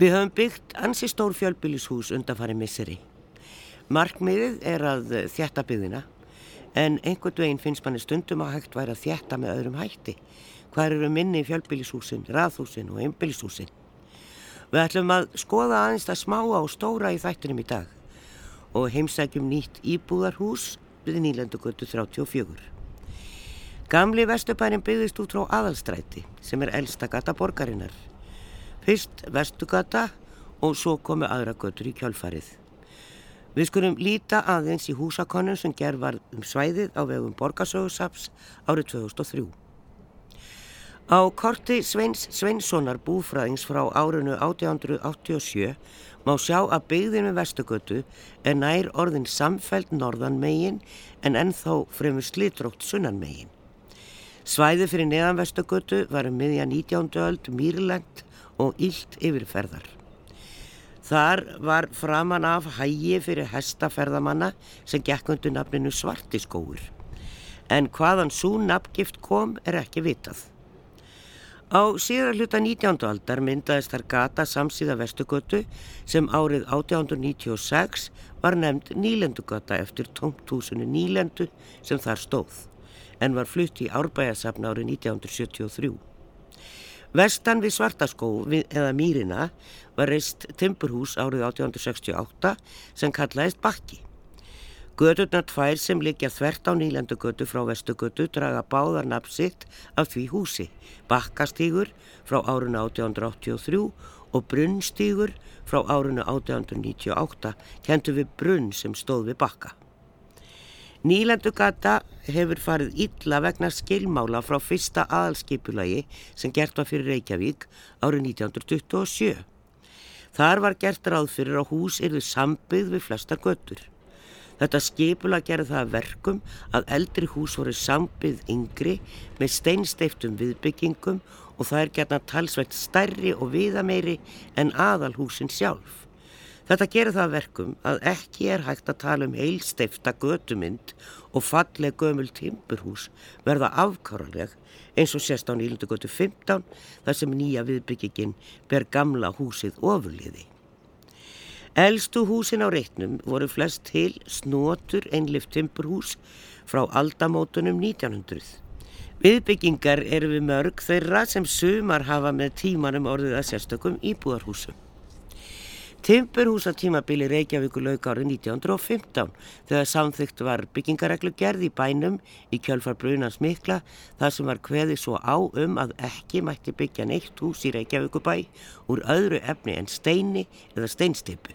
Við höfum byggt ansi stór fjölbýlishús undanfari misseri. Markmiðið er að þjætta byggðina en einhvern veginn finnst manni stundum að hægt væri að þjætta með öðrum hætti. Hvað eru minni fjölbýlishúsin, raðhúsin og einbýlishúsin? Við ætlum að skoða aðeins það smáa og stóra í þættinum í dag og heimsækjum nýtt íbúðarhús við Nýlandugötu 34. Gamli Vestubærin byggðist út frá aðalstræti sem er elsta gata borgarinnar. Fyrst Vestugata og svo komu aðra götur í kjálfarið. Við skulum líta aðeins í húsakonum sem gerð var um svæðið á vegum Borgarsögursaps árið 2003. Á korti Sveins Sveinssonar búfræðings frá árinu 1887 má sjá að byggðinu Vestugötu er nær orðin samfæld norðan megin en ennþá fremur slitrótt sunnan megin. Svæði fyrir neðan Vestugötu var um miðja 19. öld mýrlend og ílt yfirferðar. Þar var framan af hægi fyrir hestaferðamanna sem gekk undir nafninu Svartiskóur. En hvaðan svo nafngift kom er ekki vitað. Á síðar hluta 19. aldar myndaðist þar gata samsíða Vestugötu sem árið 1896 var nefnd Nýlendugöta eftir tómthúsinu Nýlendu sem þar stóð en var flutt í árbæðasafna árið 1973. Vestan við Svartaskó við, eða Mýrina var reist timburhús árið 1868 sem kallaðist Bakki. Göturnar tvær sem liggja þvert á nýlandugötu frá vestugötu draga báðar nafnsitt af því húsi. Bakkastígur frá áruna 1883 og brunnstígur frá áruna 1898 kentu við brunn sem stóð við bakka. Nýlandugata hefur farið illa vegna skilmála frá fyrsta aðalskipulagi sem gert var fyrir Reykjavík árið 1927. Þar var gert ráð fyrir að hús erðu sambið við flestar götur. Þetta skipula gerði það verkum að eldri hús voru sambið yngri með steinsteiftum viðbyggingum og það er gerna talsveit stærri og viðameiri en aðalhúsin sjálf. Þetta gerir það verkum að ekki er hægt að tala um heilsteifta götumynd og falleg gömul timburhús verða afkáraleg eins og sérst á nýlundu götu 15 þar sem nýja viðbyggingin ber gamla húsið ofurliði. Elstu húsin á reitnum voru flest til snotur einlift timburhús frá aldamótunum 1900. Viðbyggingar eru við mörg þeirra sem sumar hafa með tímanum orðið að sérstökum íbúðarhúsum. Timburhúsa tímabili Reykjavíku lauk árið 1915 þegar samþygt var byggingareglu gerð í bænum í kjölfar brunans mikla þar sem var kveðið svo á um að ekki mætti byggja neitt hús í Reykjavíku bæ úr öðru efni en steini eða steinstipu.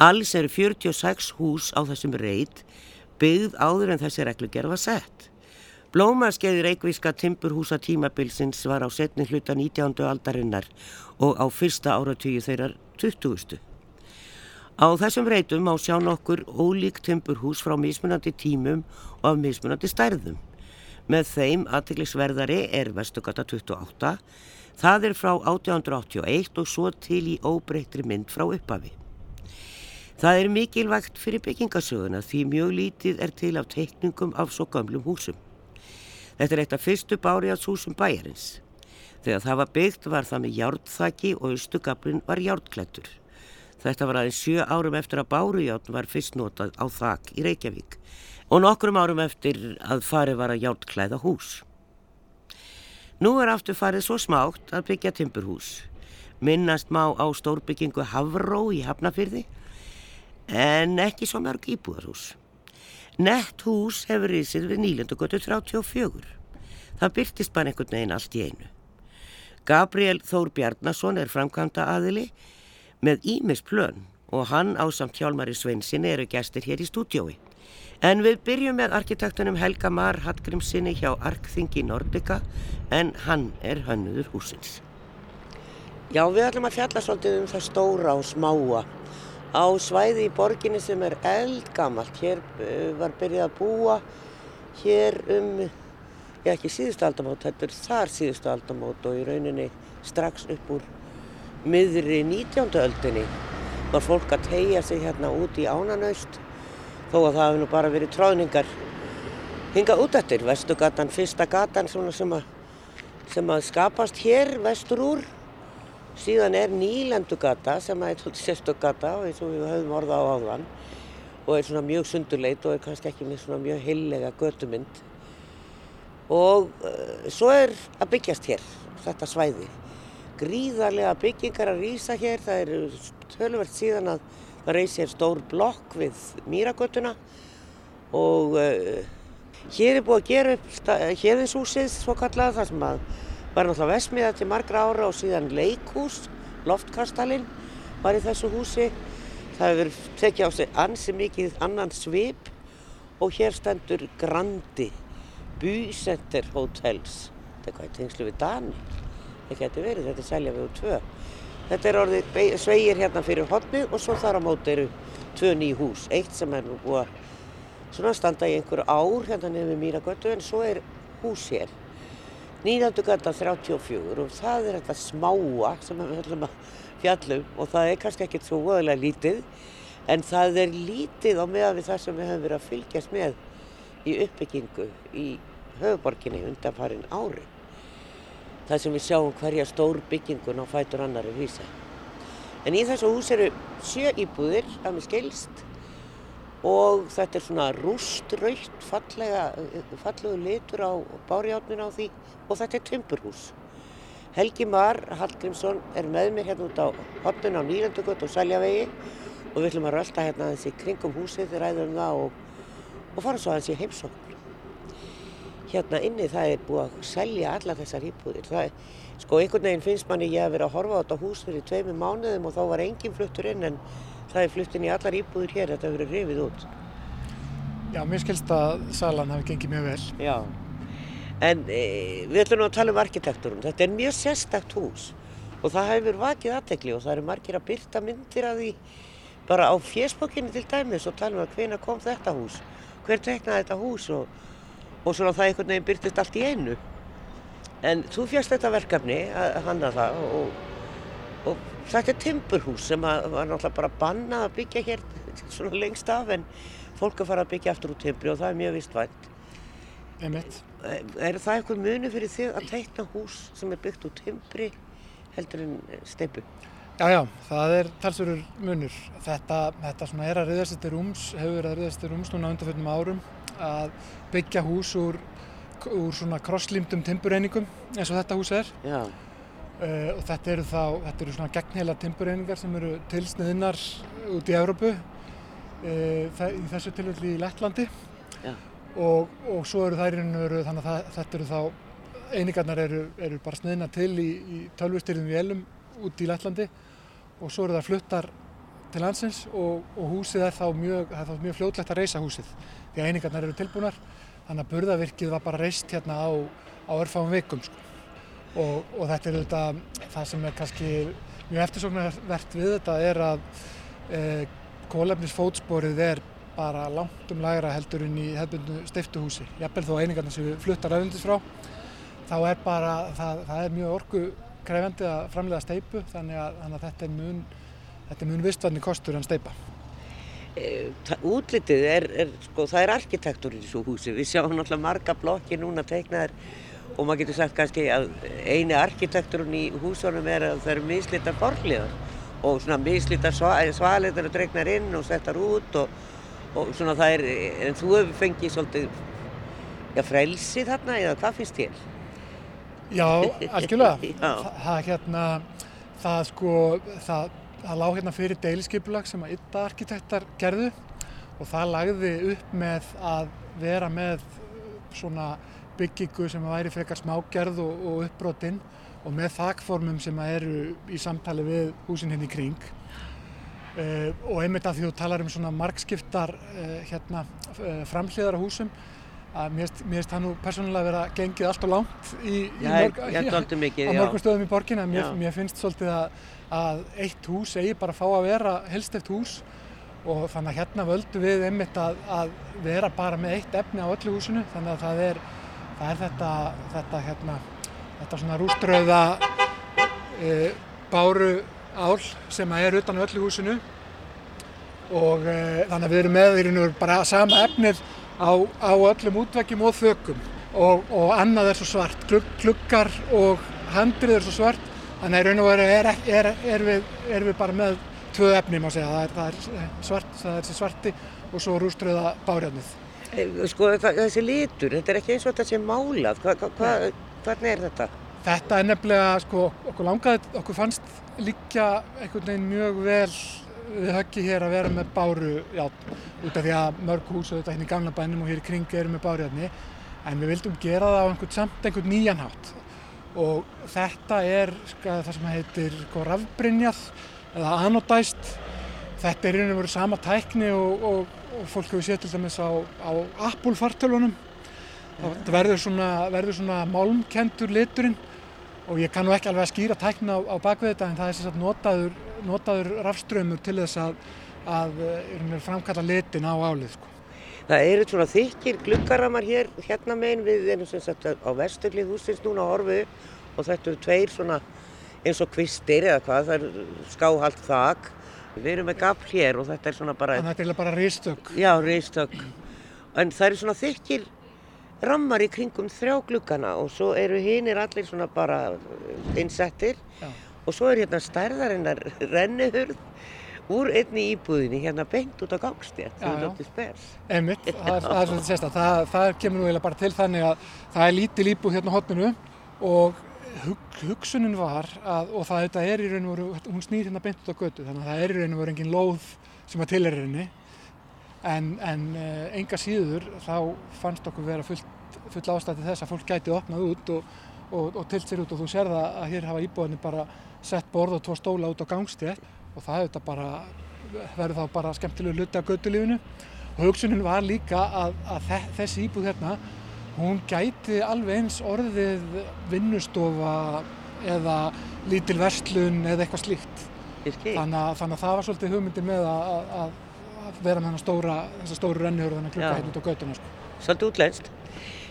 Alls eru 46 hús á þessum reit byggð áður en þessi reglugerð var sett. Blómaskeiði reikvíska timburhúsa tímabilsins var á setni hluta 19. aldarinnar og á fyrsta áratíu þeirrar 20. Á þessum reitum má sjá nokkur ólík timburhús frá mismunandi tímum og af mismunandi stærðum. Með þeim aðtiklisverðari er Vestugata 28, það er frá 1881 og svo til í óbreytri mynd frá upphafi. Það er mikilvægt fyrir byggingasöguna því mjög lítið er til af teikningum af svo gamlum húsum. Þetta er eitt af fyrstu báriðashúsum bæjarins. Þegar það var byggt var það með hjártþaki og austugablin var hjártklættur. Þetta var aðeins sjö árum eftir að báriðjárn var fyrst notað á þak í Reykjavík og nokkrum árum eftir að farið var að hjártklæða hús. Nú er aftur farið svo smátt að byggja timburhús. Minnast má á stórbyggingu Havró í Hafnafyrði en ekki svo mörg íbúðarhús. Nett hús hefur ísið við nýlendugötu 34. Það byrtist bara einhvern veginn allt í einu. Gabriel Þór Bjarnason er framkvæmda aðili með Ímis plön og hann á samt hjálmari Sveinsinni eru gæstir hér í stúdjói. En við byrjum með arkitektunum Helga Mar Hallgrímsinni hjá Arkþingi Nordica en hann er hönnuður húsins. Já, við ætlum að fjalla svolítið um það stóra og smáa á svæði í borginni sem er eldgamalt. Hér uh, var byrjað að búa hér um, já ekki síðustu aldamót, þetta er þar síðustu aldamót og í rauninni strax upp úr miðri 19. öldinni var fólk að tegja sig hérna út í ánanaust þó að það hefði nú bara verið tróðningar hingað út eftir. Vestugatan, fyrsta gatan sem að, sem að skapast hér vestur úr Síðan er nýlendugata sem er sérstugata og eins og við höfum orða á áðan og er svona mjög sundurleit og er kannski ekki með svona mjög heillega götumynd. Og uh, svo er að byggjast hér, þetta svæði. Gríðarlega byggingar að rýsa hér, það eru tölvert síðan að það reysi hér stór blokk við Mýragötuna. Og uh, hér er búið að gera upp hérðinshúsið svo kallað þar sem að var náttúrulega vesmiða til margra ára og síðan leikhús, loftkastalinn var í þessu húsi. Það hefur tekið á sig ansi mikið annan svip og hér stendur Grandi, Bysenter Hotels. Þetta er hvað tengslu við Dani. Það getur verið, þetta er selja við úr tvö. Þetta er orðið sveigir hérna fyrir hodnið og svo þar á móti eru tvö ný hús. Eitt sem er nú búið að svona standa í einhverju ár hérna nefnum Mýragötu en svo er hús hér. Nýjandugata 34 og það er þetta smáa sem við höllum að fjallum og það er kannski ekkert svo voðalega lítið en það er lítið á meðan við það sem við höfum verið að fylgjast með í uppbyggingu í höfuborginni undan farin ári. Það sem við sjáum hverja stór byggingun á fætur annari vísa. En í þessu hús eru sjö íbúðir að með skilst og þetta er svona rúströytt fallegu litur á bárjátnin á því og þetta er tömburhús. Helgi Mar Hallgrímsson er með mér hérna út á hotnun á Nýrandugöld og Sæljavegi og við ætlum að rölda hérna þessi kringum húsið, ræðum um það og, og fara svo aðeins í heimsókn. Hérna inni það er búið að selja alla þessar íbúðir. Það er, sko einhvern veginn finnst manni ég að vera að horfa á þetta hús fyrir tveimu mánuðum og þá var engin fluttur inn en það er fluttin í allar íbúðir hér, þetta hefur verið rifið út. Já, mér skilst að salan hafi gengið mjög vel. Já. En e, við ætlum að tala um arkitektúrum. Þetta er mjög sérstakt hús og það hefur vakið aðtegli og það eru margir að byrta myndir að því bara á fjersbókinni til dæmis og tala um að hvena kom þetta hús, hver teknaði þetta hús og, og svona það einhvern veginn byrtist allt í einu. En þú fjast þetta verkefni að hanna það og, og þetta er timburhús sem að, var náttúrulega bara bannað að byggja hér svona lengst af en fólk er farið að byggja aftur úr timbri og það er mjög vistvænt. Einmitt. Er það eitthvað munu fyrir þig að teikna hús sem er byggt úr timbri heldur en steipu? Já, já, það er talsverður munur. Þetta, þetta svona er að riðast eftir rúms, hefur verið að riðast eftir rúms núna undanfjöldum árum að byggja hús úr, úr svona krosslýmdum timbureiningum eins og þetta hús er. Uh, og þetta eru þá, þetta eru svona gegnheila timbureiningar sem eru tilsniðnar út í Európu, uh, í þessu tilfelli í Lettlandi. Og, og svo eru þær innveru þannig að það, þetta eru þá einingarnar eru, eru bara sniðna til í, í tölvustyrðum vélum út í Lætlandi og svo eru það fluttar til landsins og, og húsið er þá mjög, er þá mjög fljótlegt að reysa húsið því að einingarnar eru tilbúnar þannig að burðavirkið var bara reist hérna á, á örfáum vikum sko. og, og þetta er auðvitað það sem er kannski mjög eftirsóknarvert við þetta er að e, kólefnisfótsporið er bara langt um lægra heldur inn í hefðbundu stiftuhúsi. Jafnvel þó einingarna sem við fluttar öðundis frá, þá er bara, það, það er mjög orgu krefendi að framlega steipu þannig að, þannig að þetta er mun, mun vistvanni kostur en steipa. E, útlitið er, er, sko, það er arkitektur í þessu húsi. Við sjáum náttúrulega marga blokki núna teiknaðar og maður getur sagt kannski að eini arkitekturinn í húsunum er að það eru mislita borgliðar og svona mislita svaleitar og dregnar inn og settar út og og svona það er, en þú hefur fengið svolítið, já, frelsi þarna eða hvað finnst þér? Já, algjörlega. það, það hérna, það sko, það, það lág hérna fyrir deiliskypulag sem að ytta arkitektar gerðu og það lagði upp með að vera með svona byggingu sem að væri frekar smágerð og, og uppbrotinn og með þakformum sem að eru í samtali við húsin hérna í kring. Uh, og einmitt að því þú talar um svona margskiptar uh, hérna, uh, framhliðar á húsum að mér finnst það nú persónulega að vera gengið allt og langt í, í mörg, ja, mikið, á mörgum stöðum í borgin en mér, mér finnst svolítið að, að eitt hús eigi bara að fá að vera helsteft hús. Og þannig að hérna völdu við einmitt að, að vera bara með eitt efni á öllu húsinu. Þannig að það er, það er þetta, þetta, hérna, þetta svona rúströða báru ál sem er utan öllu húsinu. Og e, þannig að við erum með í raun og bara sama efnið á, á öllum útvekkjum og þökum. Og, og annað er svo svart, Glugg, gluggar og handrið er svo svart. Þannig að í raun og veru er, er, er, við, er við bara með tvö efni má segja, það er, það er, svart, það er þessi svarti og svo rúströða bárjarnið. Sko það, þessi litur, þetta er ekki eins og þetta sé málað, hva, hva, hva, hvernig er þetta? Þetta er nefnilega, sko, okkur langaði, okkur fannst líka einhvern veginn mjög vel við höggi hér að vera með báru, já, út af því að mörg hús og þetta hérna í gamla bænum og hér í kring eru með bárjarni, en við vildum gera það á einhvern samt einhvern nýjan hátt. Og þetta er sko, það sem heitir sko, rafbrinjað eða anodæst. Þetta er einhvern veginn sama tækni og, og, og fólk hefur séð til dæmis á, á Apple fartölunum það verður svona, verður svona málmkendur liturinn og ég kannu ekki alveg að skýra tækna á, á bakvið þetta en það er sagt notaður, notaður rafströmmur til þess að, að framkalla litin á álið sko. Það eru svona þykir gluggaramar hér hérna meginn við erum sem sagt á vesturlið húsins núna á orfu og þetta eru tveir svona eins og kvistir eða hvað, það er skáhalt þak. Við erum með gafl hér og þetta er svona bara... Þannig að þetta er bara reistök. Já, reistök. En það eru svona þykir rammar í kringum þrjá gluggana og svo eru hinnir allir svona bara innsettir Já. Og svo er hérna stærðarinnar renniðurð úr einni íbúðinni hérna beint út á gangstétt. Sem er náttúrulega spers. Emmitt, það er svona sérsta, það, það kemur nú eiginlega bara til þannig að það er lítil íbúð hérna hotninu og hug, hugsunin var að, og það þetta er í raun og veru, hún snýr hérna beint út á götu þannig að það er í raun og veru engin lóð sem að til er henni. En, en uh, enga síður þá fannst okkur vera full, full ástætti þess að fólk gæti opnað út og, og, og tilt sér út og þú sér það að hér hafa íbúðinni bara sett borð og tvo stóla út á gangstétt og það hefur þetta bara verið þá bara skemmtilegu luti á göttulífinu og hugsunin var líka að, að þessi íbúð hérna hún gæti alveg eins orðið vinnustofa eða lítil verslun eða eitthvað slíkt þannig að, þannig að það var svolítið hugmyndi með að, að vera með stóra, þessa stóru rennihörðana klukka hérna út á göttuna. Sko. Svolítið útlænst.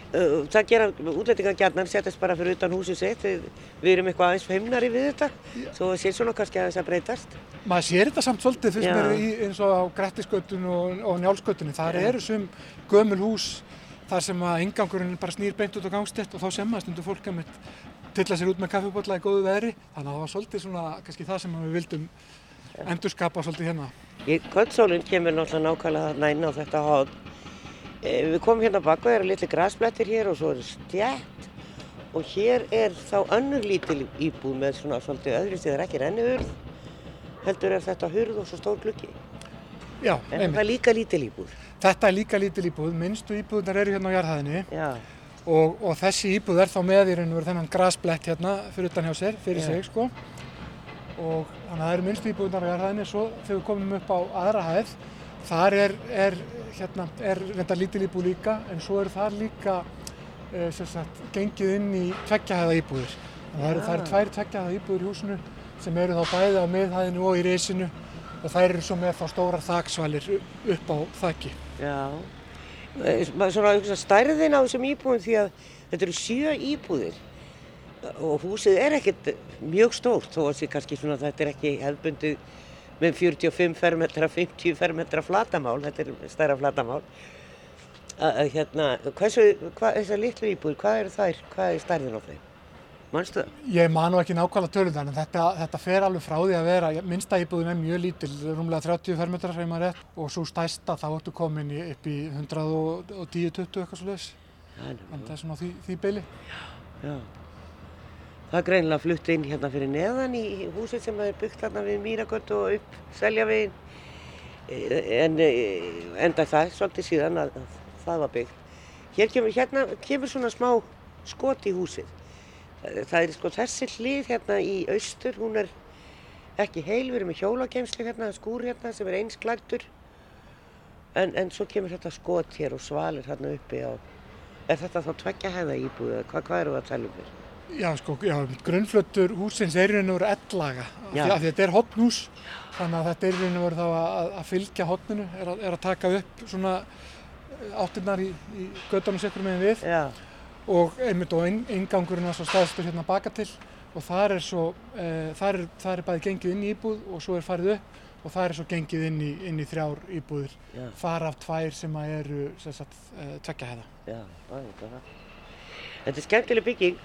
Uh, það gera útlendingar gjarnar setjast bara fyrir utan húsið sitt. Við, við erum eitthvað aðeins feimnari við þetta. Svo sér svona kannski að þess að breytast. Maður sér þetta samt svolítið fyrst í, eins og á Grettisgötun og, og Njálsgötunni. Það eru sem gömul hús þar sem að ingangurinn bara snýr beint út á gangstett og þá semast undir fólk að mitt til að sér út með kaffibotla í góðu veðri. Þannig að það var svolítið svona kannski það sem við vildum endurskapa svolítið hérna. Kvöldsólinn kemur náttúrulega nákvæmlega inn á þetta hótt. E, við komum hérna baka, það eru litli græsblettir hér og svo er stjætt og hér er þá önnur lítil íbúð með svona svolítið öðru stíð, það er ekki rennihurð, heldur er þetta hurð og svo stór gluggi. Já, en það er líka lítil íbúð. Þetta er líka lítil íbúð, minnstu íbúðunar eru hérna á jarðhæðinni. Og, og þessi íbúð er þá með í raun og verið þennan græsblett hérna fyrir utan hjá sér, fyrir Já. sig sko. Og þannig að það eru minnstu íbúðunar á jarðhæðinni. Svo þegar við komum upp á aðra hæð þar er, er, hérna, er reynda lítil íbúð líka en svo eru þar líka e, sagt, gengið inn í tveggjahæða íbúður það eru, það eru tvær tveggjahæða íbúður í húsinu sem eru þá bæði á miðhæðinu og í reysinu og þær eru svo með þá stóra þaksvalir upp á þakki Já, svona stærðin á þessum íbúðum því að þetta eru sjö íbúðir og húsið er ekkert mjög stórt þó að þessi kannski svona þetta er ekki hefðbundi með 45 fermetra, 50 fermetra flatamál, þetta er stærra flatamál að hérna, hversu, hvað, þessar litlu íbúður, hvað eru þær, hvað er stærðin á þeim? Manstu það? Ég manu ekki nákvæmlega töluðan en þetta, þetta fer alveg frá því að vera, minnsta íbúðin er mjög lítil, rúmlega 30 fermetrar sem maður er og svo stæsta þá ertu komin upp í 110-20 eitthvað svo leiðis, en það er svona því, því beili. Já, já. Það er greinilega flutt inn hérna fyrir neðan í húsið sem er byggt hérna við Mýragöld og upp Seljavegin en enda það svolítið síðan að, að það var byggt. Hér kemur, hérna kemur svona smá skot í húsið. Það er sko þessi hlið hérna í austur, hún er ekki heil, við erum með hjólageimslu hérna, skúr hérna sem er einsklættur en, en svo kemur þetta skot hér og svalir hérna uppi á, er þetta þá tveggja hefða íbúið, Hva, hvað eru það að tala um þér? Já, sko, já, grunnflöttur húsins er í raun og veru ellaga, því að þetta er hotnhús, þannig að þetta er í raun og veru þá að, að fylgja hotninu, er að, er að taka upp svona eh, áttinnar í, í göttunum sekkur meginn við já. og einmitt og eingangurinn er svo staðstur hérna baka til og þar er svo, e, þar, er, þar er bæði gengið inn í íbúð og svo er farið upp og það er svo gengið inn í, inn í þrjár íbúðir, já. þar af tvær sem að eru, sem sagt, e, tveggja hefða. Já, það er það. Þetta er skemmtileg bygging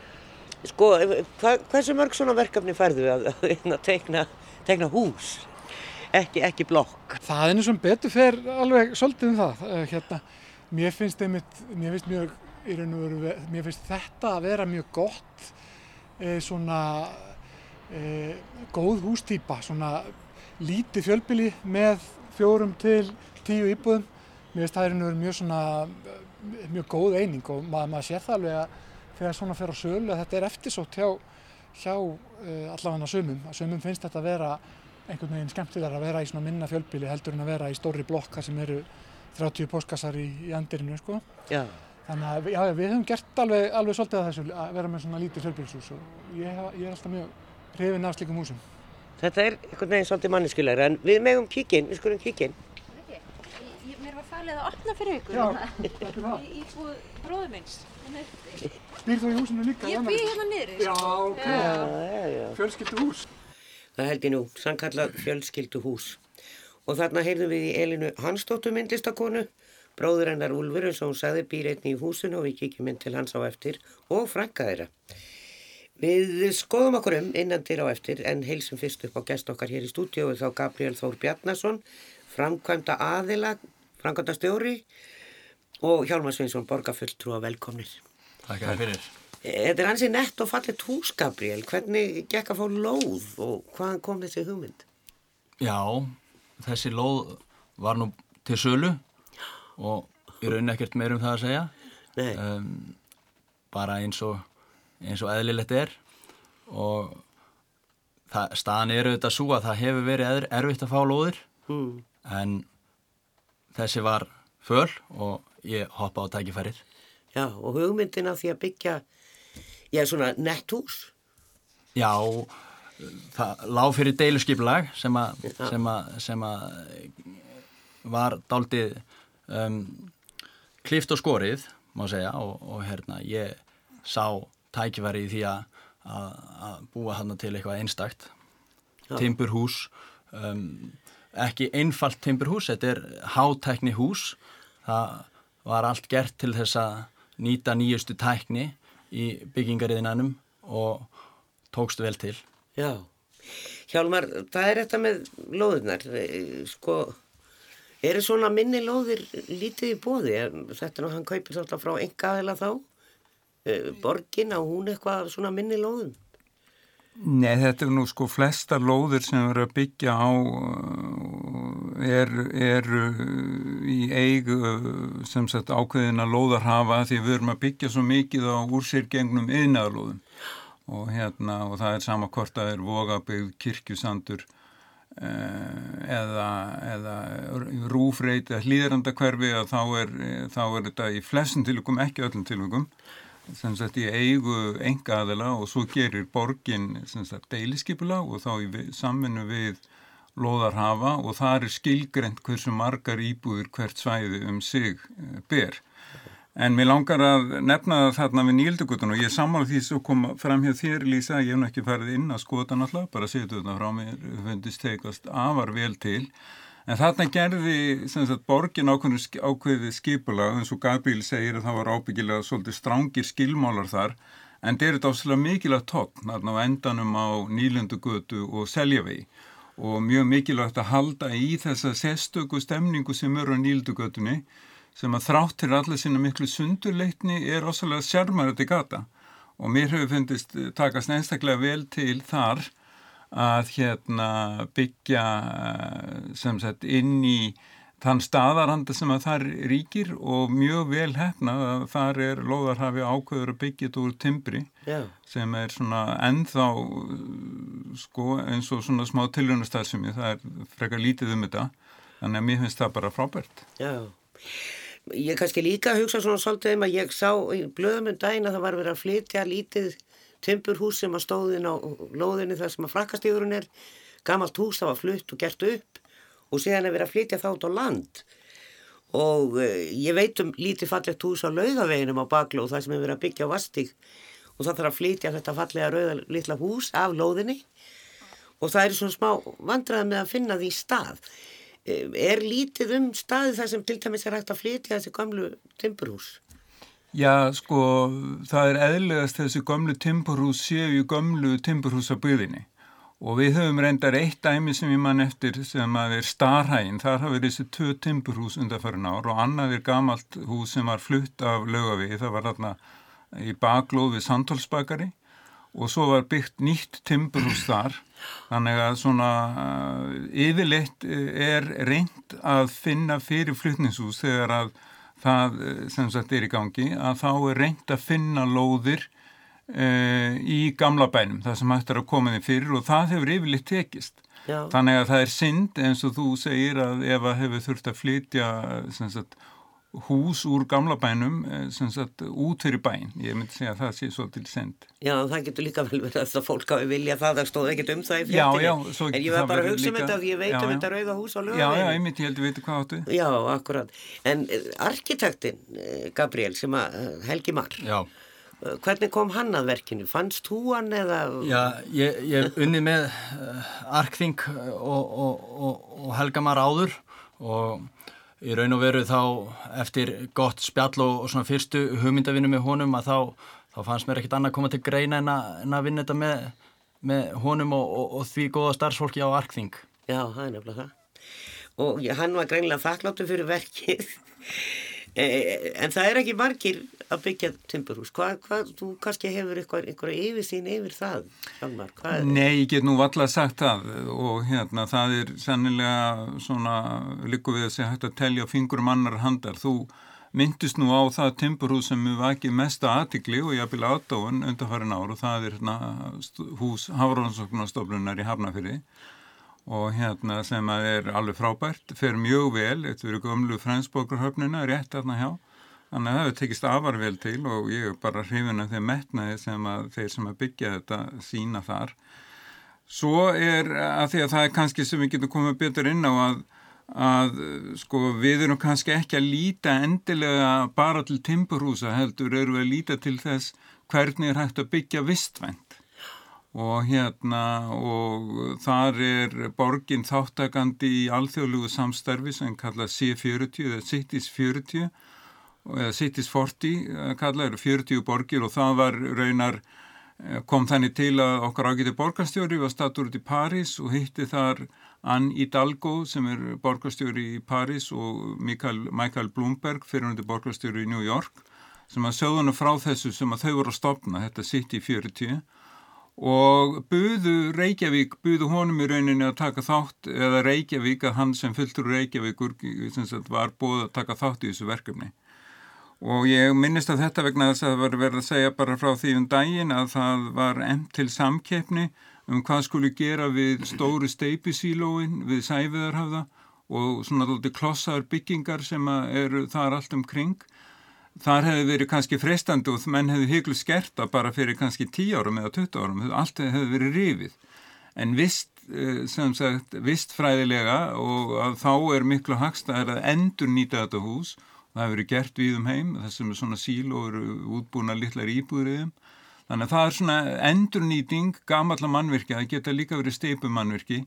Sko, hva, hversu mörg svona verkefni færðu að, að, að teikna, teikna hús? Ekki, ekki blokk. Það er eins og betur fer alveg svolítið um það. Eh, hérna, mér finnst einmitt, mér finnst mjög, veru, mér finnst þetta að vera mjög gott, e, svona e, góð hústýpa, svona lítið fjölbili með fjórum til tíu íbúðum. Mér finnst það er einhverjum mjög svona, mjög góð eining og maður, maður sér það alveg að þegar svona fer á sölu að þetta er eftirsótt hjá, hjá uh, allavega sumum. Að sumum finnst þetta að vera einhvern veginn skemmtilegar að vera í svona minna fjölbili heldur en að vera í stóri blokka sem eru 30 postkassar í, í andirinu sko. Já. Þannig að já, við höfum gert alveg, alveg svolítið að þessu að vera með svona lítið fjölbilshús og ég, ég er alltaf mjög hrifin af slíkum húsum. Þetta er einhvern veginn svolítið manneskilegra en við megum kíkinn, við skulum kíkinn. Falið að opna fyrir ykkur Já, þetta er það. í íbúð bróður minns. Býr þú í húsinu líka? Ég bý hérna niðri. Já, ok. Fjölskyldu hús. Það held ég nú, sannkallað fjölskyldu hús. Og þarna heyrðum við í Elinu Hansdóttur myndlistakonu, bróður hennar Úlfur eins og hún sagði býr einni í húsinu og við kíkjum inn til hans á eftir og frænka þeirra. Við skoðum okkur um innan dyr á eftir en heilsum fyrst upp á gest okkar hér í stúdíu þá Gabriel Þór Bjarnason, framkvæmda aðila, framkvæmda stjóri og Hjálmar Sveinsson, borgarfulltrú og velkomnir. Takk að fyrir. Þetta er hansi nett og fallet hús, Gabriel. Hvernig gekk að fá lóð og hvaðan kom þessi hugmynd? Já, þessi lóð var nú til sölu og ég raun ekkert meir um það að segja. Nei, Um, bara eins og, eins og eðlilegt er og það, staðan er auðvitað svo að það hefur verið er, erfitt að fá lóðir mm. en þessi var föl og ég hoppa á tækifærið. já, og hugmyndin af því að byggja, já, svona nett hús. Já, það lág fyrir deiluskipulag sem að, sem að, sem að var daldið um, klift og skorið, má segja, og, og hérna, ég sá tækifæri í því að, að, að búa hann til eitthvað einstakt. Timburhús, um, ekki einfalt timburhús, þetta er hátækni hús. Það var allt gert til þess að nýta nýjustu tækni í byggingariðinanum og tókst vel til. Já, Hjálmar, það er þetta með lóðunar, sko, eru svona minni lóðir lítið í bóði? Þetta er nú, hann kaupir þátt frá enga aðeila þá, Eh, borgin á hún eitthvað svona minni lóðum? Nei, þetta er nú sko flesta lóðir sem eru að byggja á uh, er, er í eigu sem sagt ákveðina lóðar hafa því við erum að byggja svo mikið á úrsýrgengnum yðnaðarlóðum og hérna og það er sama hvort að er vogabegð kirkjusandur uh, eða, eða rúfreit eða hlýðrandakverfi þá er, þá er þetta í flestum tilvægum, ekki öllum tilvægum sem sagt í eigu enga aðila og svo gerir borgin sem sagt deiliskipula og þá í vi- samvinnu við loðarhafa og það er skilgrend hversu margar íbúður hvert svæði um sig eh, ber. En mér langar að nefna það þarna við nýldugutun og ég sammála því sem kom fram hjá þér Lísa, ég hef nú ekki farið inn að skoða náttúrulega, bara setja þetta frá mér, fundist teikast afar vel til. En þarna gerði sagt, borgin ákveði, ákveði skipula, eins og Gabriel segir að það var ábyggilega svolítið strángir skilmálar þar, en það er þetta áslega mikilvægt tókn þarna á endanum á Nýlundugötu og Seljavegi. Og mjög mikilvægt að halda í þessa sérstöku stemningu sem eru á Nýlundugötunni sem að þráttir allir sinna miklu sundurleitni er ósvalega sérmærandi gata. Og mér hefur fundist takast einstaklega vel til þar að hérna byggja eh, sem sagt inn í þann staðaranda sem að þar ríkir og mjög vel hefna að þar er lóðarhafi ákveður að byggja þetta úr timbri Já, sem er svona ennþá sko eins og svona smá tilhjónastarðsumi, það er frekar lítið um þetta þannig að mér finnst það bara frábært. já. Ég kannski líka hugsa svona svolítið um að ég sá í blöðum um daginn að það var verið að flytja lítið timburhús sem að stóðin á lóðinni þar sem að frakkastíðurinn er. Gamalt hús það var flutt og gert upp og síðan er verið að flytja út á land. Og uh, ég veit um lítið fallegt hús á laugaveginum á baklu og það sem er verið að byggja á vastík og það þarf að flytja þetta fallega rauða litla hús af lóðinni og það er svona smá vandræði með að finna því stað. Eh, Er lítið um staði þar sem til dæmis er hægt að flytja þessi gamlu timburhús? Já, sko, það er eðlegast þessi gömlu timburhús séu gömlu timburhúsaböðinni og við höfum reyndar eitt dæmi sem ég mann eftir sem að er Starhægin, þar hafa verið þessi tvö timburhús undanfærin ár og annað er gamalt hús sem var flutt af lögavið, það var þarna í baklóð við Sandholsbakari og svo var byggt nýtt timburhús þar. Þannig að svona uh, yfirleitt er reynd að finna fyrir flutningshús þegar að það uh, sem sagt er í gangi að þá er reynd að finna lóðir uh, í gamla bænum það sem hægt er að koma þið fyrir og það hefur yfirleitt tekist Já. þannig að það er synd eins og þú segir að ef að hefur þurft að flytja sem sagt hús úr gamla bænum eh, sem sagt út fyrir bæn ég myndi segja að það sé svo til send. Já, það getur líka vel verið að það fólk hafi vilja það, það stóð ekkert um það í Já, já, svo En ég var bara að hugsa um þetta því ég veit Já, um já. þetta rauða hús á Já, já, einmitt, ég held að veitu hvað áttu. Já, akkurat. En eh, arkitektin, eh, Gabriel, sem að Helgi Marr, Já, hvernig kom hann að verkinu? Fannst þú hann eða... Já ég, ég hef unnið með uh, Arkþing og, og, og, og Helgamar áður og í raun og veru þá eftir gott spjall og, og svona fyrstu hugmyndavinu með honum að þá, þá fannst mér ekkit annað að koma til greina en að, en að vinna þetta með, með honum og, og, og því góða starfsfólki á Arkþing. Já, það er nefnilega það. Og hann var greinlega þakkláttu fyrir verkið. Eh, en það er ekki margir að byggja timburhús. Hvað, hvað, þú kannski hefur einhverja yfirsýn yfir það, Hjalmar? Nei, ég get nú valla sagt það og hérna það er sannilega svona líku við að segja hægt að telja fingurum annar handar. Þú myndist nú á það timburhús sem við vakið mesta aðtikli og ég aðbila aðdáðun undanfærin ár og það er hérna hús Hafránsóknarstoflunar í Hafnafyrði og hérna sem að er alveg frábært, fer mjög vel, þetta verður gömlu fransbókarhöfnina rétt aðna hjá, þannig að það hefur tekist afar vel til og ég er bara hrifin af þeim metnaði sem að þeir sem að byggja þetta sína þar. Svo er að því að það er kannski sem við getum komið betur inn á að, að sko við erum kannski ekki að líta endilega bara til timburhúsa heldur, erum við að líta til þess hvernig er hægt að byggja vistvænt og hérna og þar er borgin þáttakandi í alþjóðlugu samstarfi sem kalla C40 eða Cities 40 eða Cities 40 kalla eru 40 borgir og það var raunar eh, kom þannig til að okkar ágæti borgarstjóri var statur út í París og hitti þar Ann Hidalgo sem er borgarstjóri í París og Michael, Michael Bloomberg fyrirhundi borgarstjóri í New York sem að sögðuna frá þessu sem að þau voru að stopna þetta City 40 og buðu Reykjavík, buðu honum í rauninni að taka þátt, eða Reykjavík að hann sem fulltur Reykjavíkur var búið að taka þátt í þessu verkefni. Og ég minnist að þetta vegna þess að það var verið að segja bara frá því um daginn að það var enn til samkeppni um hvað skuli gera við stóru steipisílóin við sæfiðarhafða og svona þótti klossaður byggingar sem eru þar allt um kring þar hefði verið kannski freistandi og menn hefði hyglu skerta bara fyrir kannski 10 árum eða 20 árum, allt hefði verið rifið. En vist, sem sagt, vistfræðilega og að þá er miklu hagstæðar að endur nýta þetta hús og það hefur verið gert við um heim, þessum er svona síl og eru útbúna litlar íbúðriðum. Þannig að það er svona endurnýting gamalla mannvirkja, það geta líka verið steipumannvirki.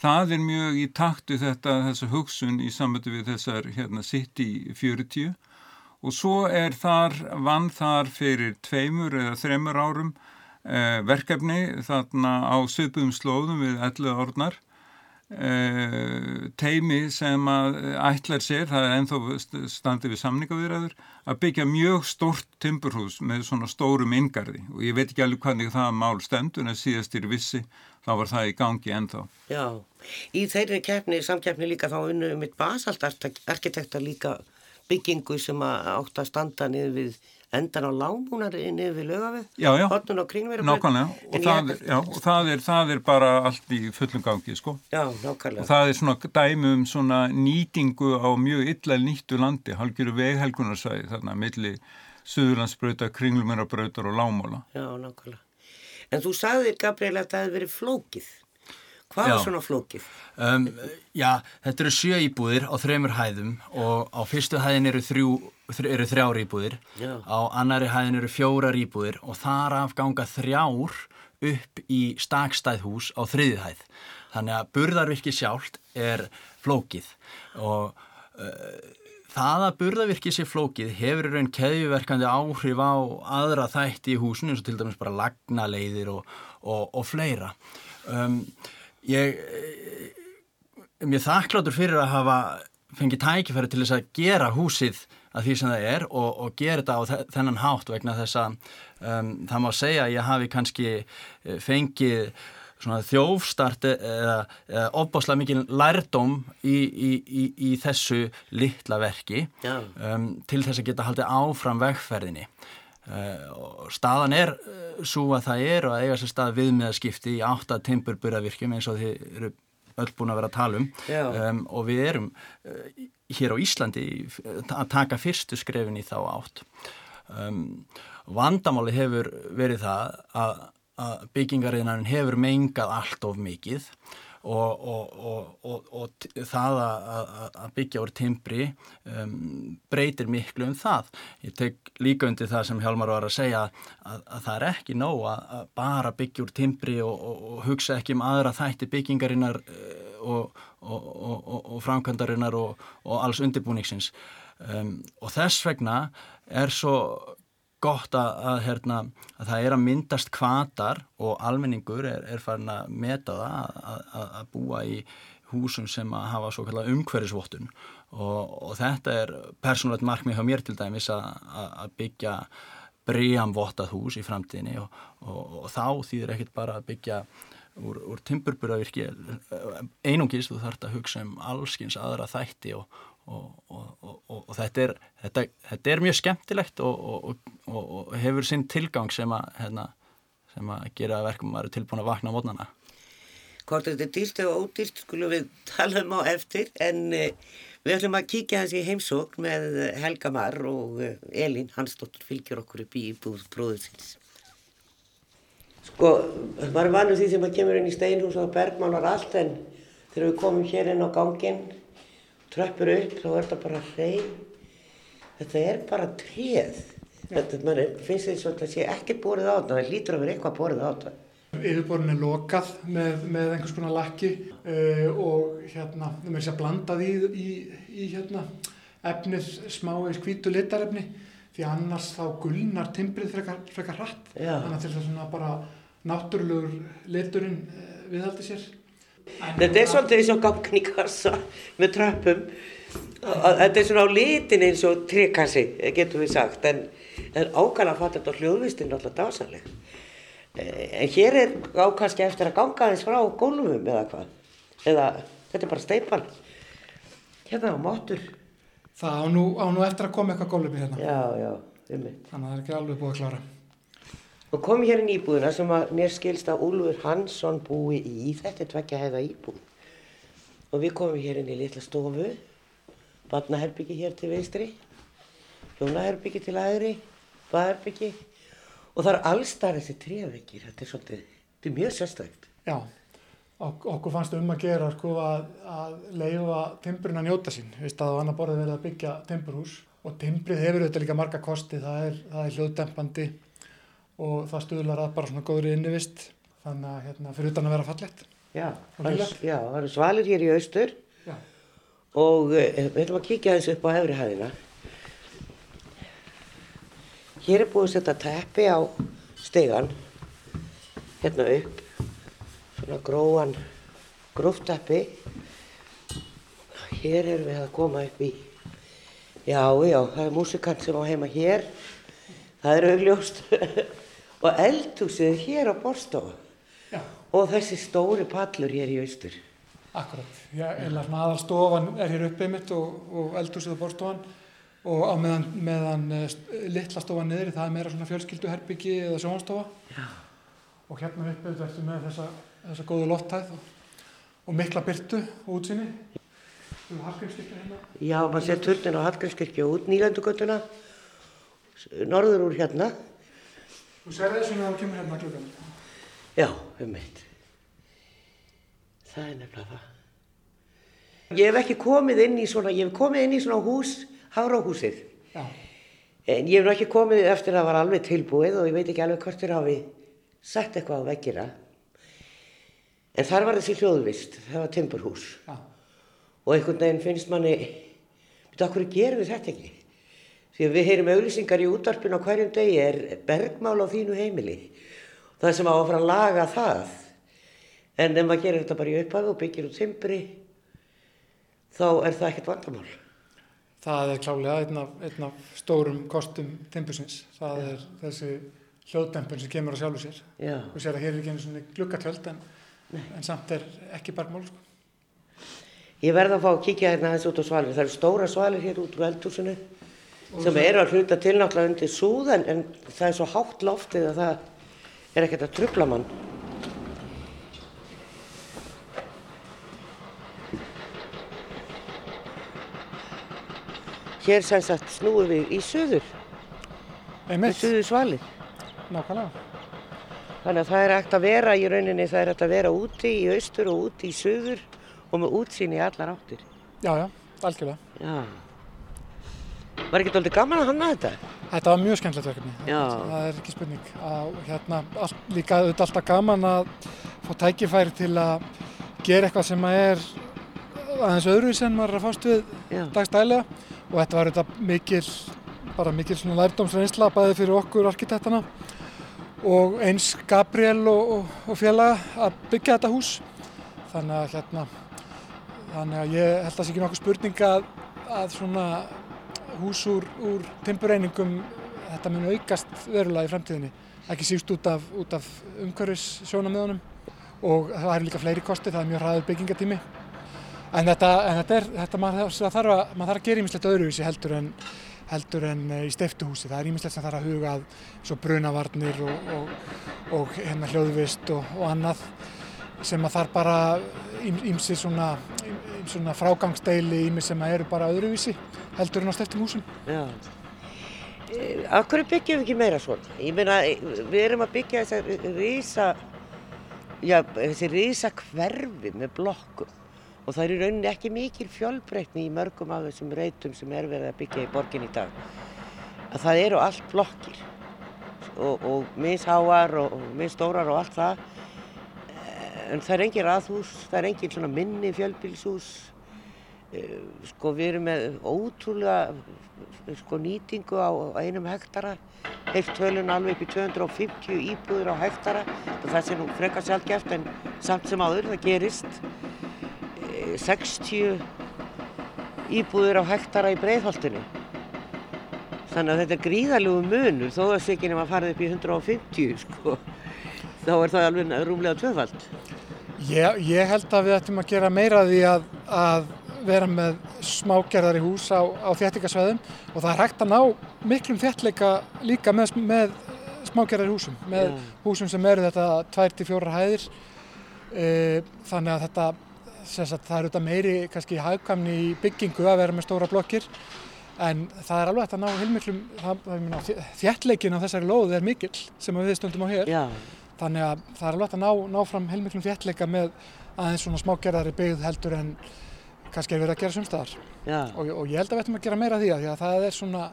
Það er mjög í taktu þetta, þessa hugsun í samvöldu við þessar hérna, City 40 og svo er þar, vann þar fyrir tveimur eða þreimur árum eh, verkefni þarna á söpum slóðum við ellu orðnar teimi sem að ætlar sér, það er enþá standið við samningavirðaður, að byggja mjög stort timburhús með svona stórum ingarði og ég veit ekki alveg hvernig það mál stendur en síðastir vissi þá var það í gangi ennþá. Já, í þeirri keppni, samkeppni líka þá unnu mitt basalt arkitekta líka byggingu sem átt að standa niður við endan á lámúnar niður við lögafið, hotnun á Nákvæmlega, og, það, er, já, og það, er, það er bara allt í fullum gangi, sko. Já, nákvæmlega. Og það er svona dæmi um svona nýtingu á mjög illa nýttu landi, halgjöru veghelgunarsvæði, þarna milli Suðurlandsbrauta, Kringlumerabrautar og Lámála. Já, nákvæmlega. En þú sagðir, Gabriel, að það hefði verið flókið. Hvað Já. var svona flókið? Um, já, þetta eru sjö íbúðir á þreymur hæðum og á fyrstu hæðin eru, þrjú, þr- eru þrjár íbúðir, Já. á annari hæðin eru fjórar íbúðir og þar af ganga þrjár upp í stakstæð hús á þriðið hæð. Þannig að burðarvirki sjálft er flókið og uh, það að burðavirki sé flókið hefur í raun keðjuverkandi áhrif á aðra þætti í húsinu eins og til dæmis bara lagnaleiðir og, og, og fleira. Um, ég mér þakkláttur fyrir að hafa fengið tækifæri til þess að gera húsið að því sem það er og, og gera þetta á þennan hátt vegna þess að um, það má segja að ég hafi kannski eh, fengið svona þjófstart eða, eða opbáslega mikil lærdóm í, í, í, í þessu litla verki um, til þess að geta haldið áfram vegferðinni. Uh, staðan er uh, svo að það er og að eiga sér stað viðmiðaskipti í átta timburburðavirkjum eins og þið eru öll búin að vera að tala um. Um, og við erum uh, hér á Íslandi að taka fyrstu skrefin í þá átt. Um, vandamáli hefur verið það að að byggingariðnarin hefur mengað allt of mikið og, og, og, það að, að byggja úr timbri um, breytir miklu um það. Ég tek líka undir það sem Hjálmar var að segja að, að það er ekki nóg að bara byggja úr timbri og hugsa ekki um aðra þætti byggingarinnar uh, og framkvæmdarinnar og alls undirbúningsins. Um, og þess vegna er svo gott að, að, hérna, að það er að myndast kvatar og almenningur er, er farin að meta það að, að búa í húsum sem að hafa svo kallar umhverfisvottun. Og, og þetta er persónulegt markmið hjá mér til dæmis að byggja bregjanvottað hús í framtíðinni og, og, og þá þýðir ekkit bara að byggja úr, úr timburburðavirki einungis þú þarfst að hugsa um allskins aðra þætti og og, og, og þetta, er, þetta, þetta er mjög skemmtilegt og hefur sinn tilgang sem að, hérna, sem að gera verkum að vera tilbúin að vakna á mótnana. Hvort þetta er dýrt eða ódýrt skulum við tala um á eftir en uh, við ætlum að kíkja hans í heimsókn með Helga Marr og uh, Elin Hansdóttur fylgjur okkur upp í búð bróðusins. Sko, maður vanur því sem að kemur inn í steinhús og bergmálar allt en þegar við komum hér inn á ganginn tröppur upp þá er þetta bara hrein þetta er bara treð. Þetta mann, finnst svona að sé ekki borið á þetta það lítur að vera eitthvað borið á þetta. Yfirborðin er lokað með, með einhvers konar lakki uh, og hérna, það með þess að blandað í, í, í hérna, efnið smá skvítu litarefni því annars þá gulnar timbrið frekar, frekar hratt. Já. þannig að þetta er svona bara náttúrulegur liturinn uh, viðhaldi sér Þetta er svolítið eins og gangin í kassa með tröppum. Þetta er svona á litin eins og trekassi, getur við sagt, en, en ákvæmlega fattur þetta hljóðvistinn alltaf dásanleg. En hér er ákvæmski eftir að ganga þess frá gólfum eða hvað. Eða þetta er bara steipan. Hérna á mótur. Það á nú, á nú eftir að koma eitthvað gólfum í hérna. Já, já, um mitt. Þannig að það er ekki alveg búið að klára. Og kom hér inn íbúðina sem að mér skilst að Úlfur Hansson búi í. Þetta tveggja hefða íbúð. Og við komum hér inn í litla stofu barnaherbyggi hér til veistri hjónaherbyggi til aðri baðherbyggi og það er allstar þessi tréveggir. Þetta er svolítið, þetta er mjög sérstækt Já, ok okkur fannst um að gera sko að, að leifa timburinn að njóta sín, að á annar borðið verið að byggja timburhús. Og timbrið hefur auðvitað líka marga kosti, það er, það er hljóðdempandi og það stuðlar að bara svona góðri innivist. Þannig að hérna, fyrir utan að vera fallett Já, já, það eru svalir hér í austur. Já. og uh, við ætlum að kíkja þessu upp á efri hæðina. Hér er búið að setja teppi á stegan, hérna upp, svona gróan, gróft teppi. Hér erum við að koma upp í, já, já, það er músikant sem á heima hér, það er augljóst og eldhúsið hér á borstofa. Já, Og þessi stóri pallur hér í austur. akkurat. Já, eða svona aðalstofan er hér uppið mitt og, og eldhúsið og borstofan og á meðan, meðan eh, litla stofan niður, það er meira svona fjölskylduherbyggi eða sjónstofa. Já. Og hérna uppið þetta ertu með þessa, þessa góðu lottæð og, og mikla byrtu. Þú erum harkingskirkja hérna. Já, maður sér turnin á Hallgrímskirkju út nýlandugötuna, norður úr hérna. Þú sér þessu með að þú kemur hérna klukkan. Já, um mitt. Það er nefnilega það. Ég hef ekki komið inn í svona, ég hef komið inn í svona hús, Háráhúsið. Já, En ég hef nú ekki komið eftir að það var alveg tilbúið og ég veit ekki alveg hvort þér hafi sett eitthvað á veggina. En þar var þessi hljóðvist, það var timburhús. já, Og einhvern veginn finnst manni, Þetta okkur gerum við þetta ekki. Að við heyrim auglýsingar í útvarpinu á hverjum degi er bergmál á þínu heimili. Það sem á að fara að laga það. En ef maður gerir þetta bara í upphafi og byggir út timbri, þá er það ekkert vandamál. Það er klálega einn af, einn af stórum kostum timbusins. Það er þessi hljóðdempun sem kemur á sjálfu sér. Já. Þú sér að hér er ekki einu svona gluggatjöld en, en samt er ekki bergmál. Sko. Ég verð að fá að kíkja hérna aðeins út á svalir. Það eru stóra svalir hér út úr eldhúsinu sem eru að hluta til náttúrulega undir súðan en það er svo hátt loftið að það er ekkert að trubla mann. Hér sem sagt snúum við í suður, í suður svalir. nákvæmlega. Þannig að það er hægt að vera í rauninni, það er hægt að vera úti í austur og úti í suður og með útsýn í allar áttir. Já, já, algjörlega. Já. Var ekki doldið gaman að hanna þetta? Þetta var mjög skemmtilegt verkefni. Já. Það er ekki spurning. Að, hérna, all, líka auðvitað alltaf gaman að fá tækifæri til að gera eitthvað sem að er aðeins öðruvísi en maður er að fást við dagstælega og þetta var auðvitað mikil, bara mikil svona lærdómsreynsla bæði fyrir okkur arkitektana og eins Gabriel og, og, og félaga að byggja þetta hús. Þannig að hérna, þannig að ég held að það sé ekki nokkuð spurning að, að svona hús úr, úr timbureiningum þetta mun aukast verulega í fremtíðinni ekki síst út af, af umhverfis sjónamöðunum og það eru líka fleiri kosti, það er mjög hraður byggingatími. En þetta, en þetta er þetta maður þarf að, maður þarf að gera ímislegt öðruvísi heldur en, heldur en eh, í steiftuhúsi, það er ímislegt sem þarf að huga að svo brunavarnir og, og, og hérna hljóðvist og, og annað sem að þarf bara ímsi svona, svona frágangsdeili ími sem eru bara öðruvísi heldur en á steftum húsum. Já. Eh, Af hverju byggjum við ekki meira svona? Ég meina, við erum að byggja þessar rísa, já, þessi rísa hverfi með blokkum og það er í rauninni ekki mikil fjölbreytni í mörgum af þessum reytum sem er verið að byggja í borgin í dag. Að það eru allt blokkir og, og misháar og, og misstórar og allt það en það er engin raðhús, það er engin svona minni fjölbílshús Eh, sko við erum með ótrúlega sko nýtingu á einum hektara. Heilt tölun alveg upp í 250 íbúður á hektara. Það sé nú frekar sjálfgeft en samt sem áður það gerist. Eh, 60 íbúður á hektara í breiðholtinu. Þannig að þetta er gríðalegu munur þó að nema að fara upp í 150 sko þá er það alveg rúmlega tvöfald Ég, ég held að við ættum að gera meira því að, að vera með smágerðari hús á, á þéttingasveðum og það er hægt að ná miklum þéttleika líka með, með smágerðari húsum, með Já. húsum sem eru þetta 2-4 hæðir. E, þannig að þetta sagt, það er auðvitað meiri kannski hagkvæmni í byggingu að vera með stóra blokkir en það er alveg hægt að ná heilmiklum þéttleikin á þessari lóðu er mikill sem við stöndum á hér. Já, Þannig að það er alveg að ná, ná fram heilmiklum þéttleika með aðeins svona smágerðari byggð heldur en kannski er verið að gera sumstaðar. Og, og ég held að við ættum að gera meira af því að, því að það er svona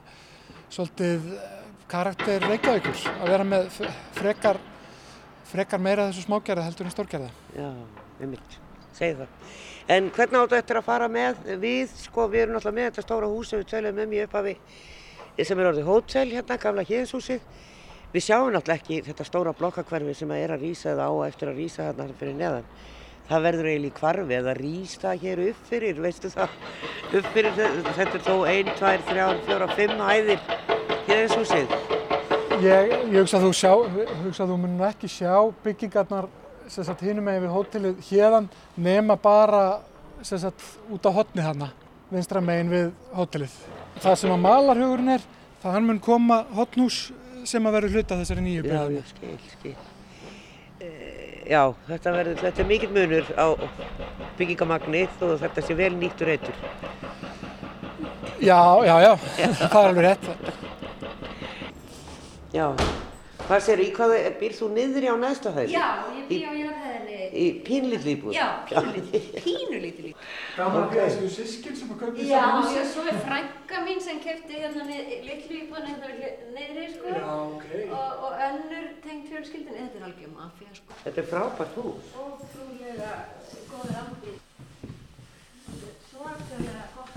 svolítið eh, karakter reykjavíkur að vera með frekar, frekar meira þessu smágerða heldur en stórgerða. já, einmitt, segi það. En hvernig áttu eftir að fara með við, sko, við erum náttúrulega með þetta stóra hús sem við töluðum um í upphafi sem er orðið hótel hérna, gamla héðshúsið. Við sjáum náttúrulega ekki þetta stóra blokkakverfi sem að er að rýsa eða á eftir að rýsa hérna fyrir neðan. Það verður eiginlega í kvarfi eða rýsta hér upp fyrir, veistu það, upp fyrir þe- þetta er þó ein, tvær, þrjár, fjóra, fimm hæðir héðshúsið. Ég, ég hugsa að þú, sjá, hugsa að þú munum ekki sjá byggingarnar sem sagt hinum megin við hótelið hérðan nema bara sem sagt út á hotni þarna, vinstra megin við hótelið. Það sem að malarhugurinn er, það hann mun koma hotnhús sem að verður hluta þessari nýju Já, byggingu. ég skil, skil. E, já, þetta, verður, þetta er mikill munur á byggingamagnið og þetta sé vel nýttur eitur. Já, já, já, það er alveg rétt. Já, hvað sér, í hvað býr þú niðri á næsta hæð? Já, ég bý á jarðhæðinni. Í pínlítið íbúð? Já, pínulítið, pínulítið líka. Gaman að þessu sískin sem að kaupa Já, já, svo er frænka mín sem kefti hérna litlu íbúðan hérna niðri, sko. ok. Og, og önnur tengt fjölskyldin, þetta er algjör mafja, sko. Þetta er frábært hús. Ótrúlega góður andið. Svakalega gott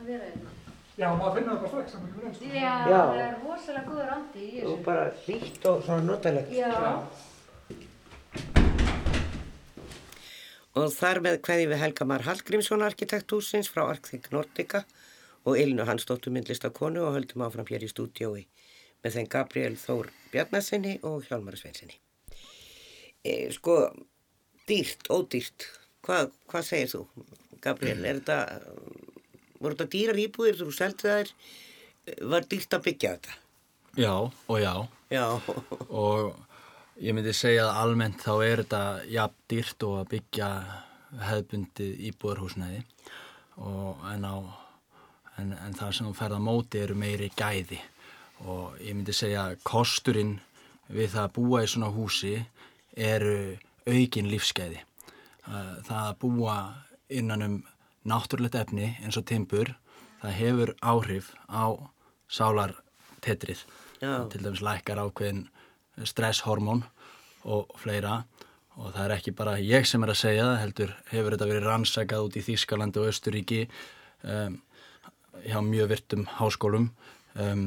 að vera hérna. Já, maður finnur það bara strax að miklu lengst. Já, Já. það er rosalega góður andi í Og þessu. bara hlýtt og svona notalegt. Já. Og þar með hverði við Helga Mar Hallgrímsson arkitekthúsins frá Arkþing Nordica og Elinu Hansdóttur myndlistakonu og höldum áfram hér í stúdiói með þeim Gabriel Þór Bjarnasinni og Hjálmar Sveinsinni. E, sko, dýrt, ódýrt, hvað, hvað segir þú, Gabriel? Er þetta, voru þetta dýrar íbúðir þú seldi þær, var dýrt að byggja þetta? Já og já. Já, og ég myndi segja að almennt þá er þetta jafn dýrt og að byggja hefðbundið íbúðarhúsnæði. Og en, á, en, en það sem þú ferð á móti eru meiri gæði. Og ég myndi segja að kosturinn við það að búa í svona húsi eru aukin lífsgæði. Eh, Það að búa innan um náttúrulegt efni eins og timbur, það hefur áhrif á sálartetrið. Til dæmis lækkar ákveðin stresshormón og fleira og það er ekki bara ég sem er að segja það, heldur hefur þetta verið rannsakað út í Þýskalandi og Östuríki um, hjá mjög virtum háskólum um,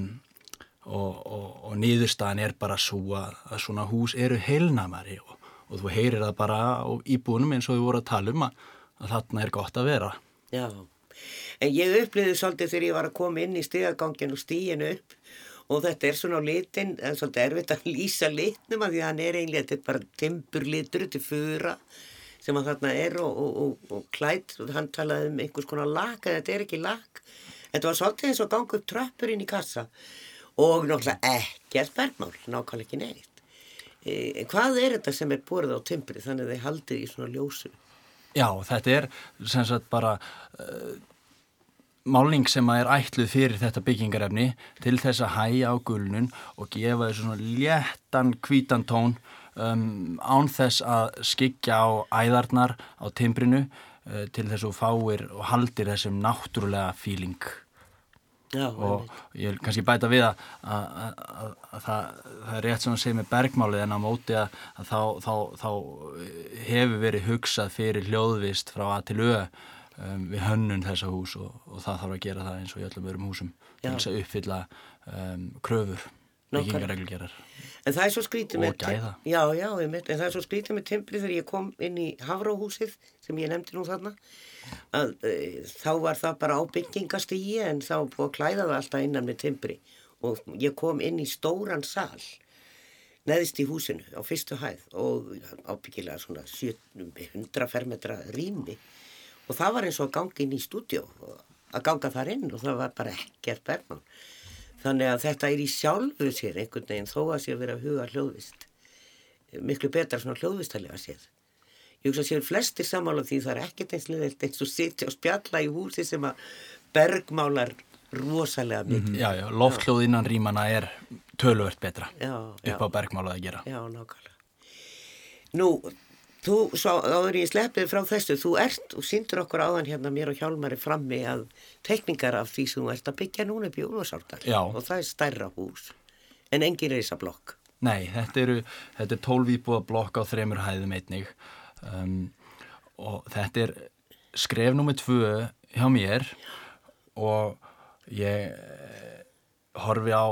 og, og, og nýðurstaðan er bara svo að, að svona hús eru heilnamari og, og þú heyrir það bara á íbúnum eins og við vorum að tala um að, að þarna er gott að vera. Já, en ég upplýði svolítið þegar ég var að koma inn í stigagangin og stíginu upp og þetta er svona á litin, en svolítið erfitt að lýsa litnum að því að hann er eiginlega, þetta er bara timburlitur, þetta er fura sem að þarna er og, og, og, og klætt og hann talaði um einhvers konar lag, en þetta er ekki lag. Þetta var svolítið eins og ganga upp tröppur inn í kassa og náttúrulega ekkert bergmál, nákvæmlega ekki neitt. E, hvað er þetta sem er borðið á timbri þannig að þið haldið í svona ljósu? Já, þetta er sem sagt bara uh, málning sem að er ætluð fyrir þetta byggingarefni til þess að hæja á gulnun og gefa þessu svona léttan hvítan tón um, án þess að skikja á æðarnar á timbrinu uh, til þess að þú fáir og haldir þessum náttúrulega fíling Já, og ég vil kannski bæta við að, að, að, að það, það er rétt sem að segja með bergmálið en á móti að, að þá, þá, þá hefur verið hugsað fyrir hljóðvist frá A til Ö um, við hönnun þessa hús og, og það þarf að gera það eins og í öllum öðrum húsum til þess að uppfylla um, kröfur byggingareglgerar En það er svo skrítið með... gæða. Já, já, en það er svo skrítið með timbri þegar ég kom inn í Hafráhúsið sem ég nefndi nú þarna að e, þá var það bara á byggingastígi en þá búið að klæða það alltaf innan með timbri og ég kom inn í stóran sal neðist í húsinu á fyrstu hæð og ábyggilega svona 100 fermetra rými og það var eins og að ganga inn í stúdjó að ganga þar inn og það var bara ekkert bergmál Þannig að þetta er í sjálfu sér einhvern veginn þó að sér vera að huga hljóðvist. Miklu betra svona hljóðvistalega sér. Ég hugsa sér flestir samála því það er ekkert eins liðilt eins og sitja og spjalla í húsi sem að bergmálar rosalega mikið. Já, já, lofthljóð innan rýmana er töluvert betra Já, upp á bergmálað að gera Já, nákvæmlega. Nú, þú, svo áður ég sleppið frá þessu, þú ert og síndur okkur áðan hérna mér og Hjálmari frammi að teikningar af því sem þú ert að byggja núna upp í Úlfarsárdal. Já. Og það er stærra hús, en engin reysa blokk. Nei, þetta eru, þetta er tólvíbúða blokk á þremur hæðum einnig um, og þetta er skref nummið tvö hjá mér og ég eh, horfi á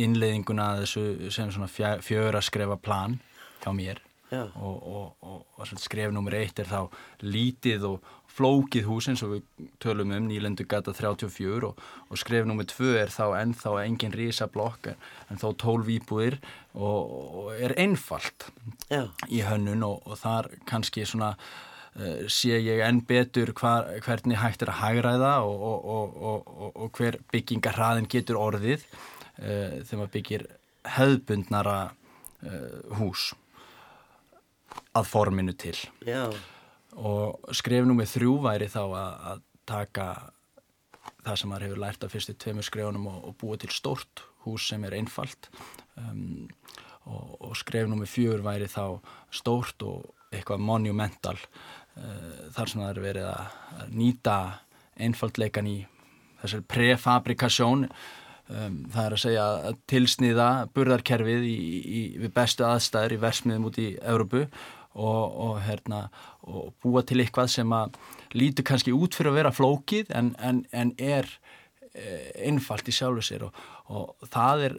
innleiðinguna að þessu sem svona fjö- fjögurra skrefa plan hjá mér. Og, og, og, og skref nummer eitt er þá lítið og flókið hús eins og við tölum um nýlendu gata 34 og, og skref nummer tvö er þá ennþá engin rísa blokk en, en þó 12 íbúðir og, og er einfalt Já. í hönnun og, og þar kannski svona uh, sé ég enn betur hvar, hvernig hægt er að hagræða og, og, og, og, og hver byggingarhraðin getur orðið uh, þegar maður byggir hefðbundnara uh, hús að forminu til Já, og skref nummið þrjú væri þá að, að taka það sem maður hefur lært af fyrstu tveimur skrefunum og, og búa til stórt hús sem er einfalt. Um, og, og skref nummið fjör væri þá stórt og eitthvað monumental uh, þar sem það er verið að, nýta einfaldleikan í þessari prefabrikasjón. Um, það er að segja að tilsniða burðarkerfið í, í, við bestu aðstæður í versmiðum út í Európu og, og, herna, og búa til eitthvað sem að lítur kannski út fyrir að vera flókið en, en, en er eh, einfalt í sjálfu sér. Og, og það er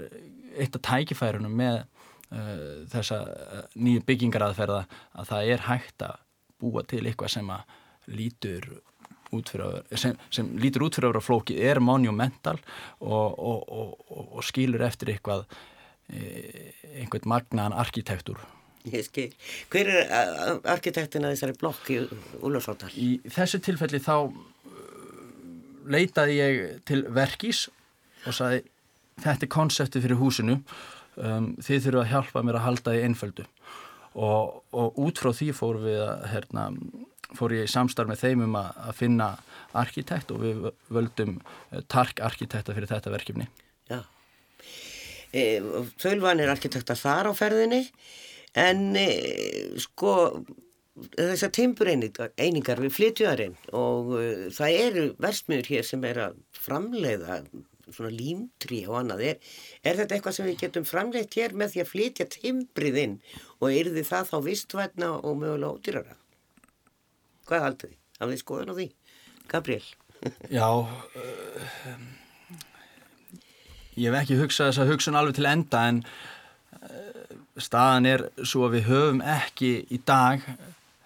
eitt af tækifærunum með uh, þessa uh, nýju byggingaraðferða að það er hægt að búa til eitthvað sem að lítur út fyrir að, sem, sem lítur út fyrir að vera flókið er monumental og, og, og skilur eftir eitthvað einhvern magnaðan arkitektur Ég skil. Hver er arkitektin að þessari blokk í Úlfarsváldal? Í þessu tilfelli þá leitaði ég til verkís og saði þetta er konseptið fyrir húsinu. Um, þið þurfum að hjálpa mér að halda í einföldu. Og, og út frá því fór við að hérna, fór ég í samstarf með þeim um að, að finna arkitekt og við völdum uh, tark arkitekta fyrir þetta verkefni. Já. E, Þölvan er arkitekta þar á ferðinni en e, sko þessar timbureiningar við flytjuðarinn og uh, það eru versmiður hér sem er að framleiða svona límtrí og annað er, er þetta eitthvað sem við getum framleitt hér með því að flytja timbrið inn og er þið það þá vistvætna og mögulega ódýrara hvað haldur þið? Hafið þið skoðan á því? Gabriel Já uh, ég hef ekki hugsað þessa hugsun alveg til enda en staðan er svo að við höfum ekki í dag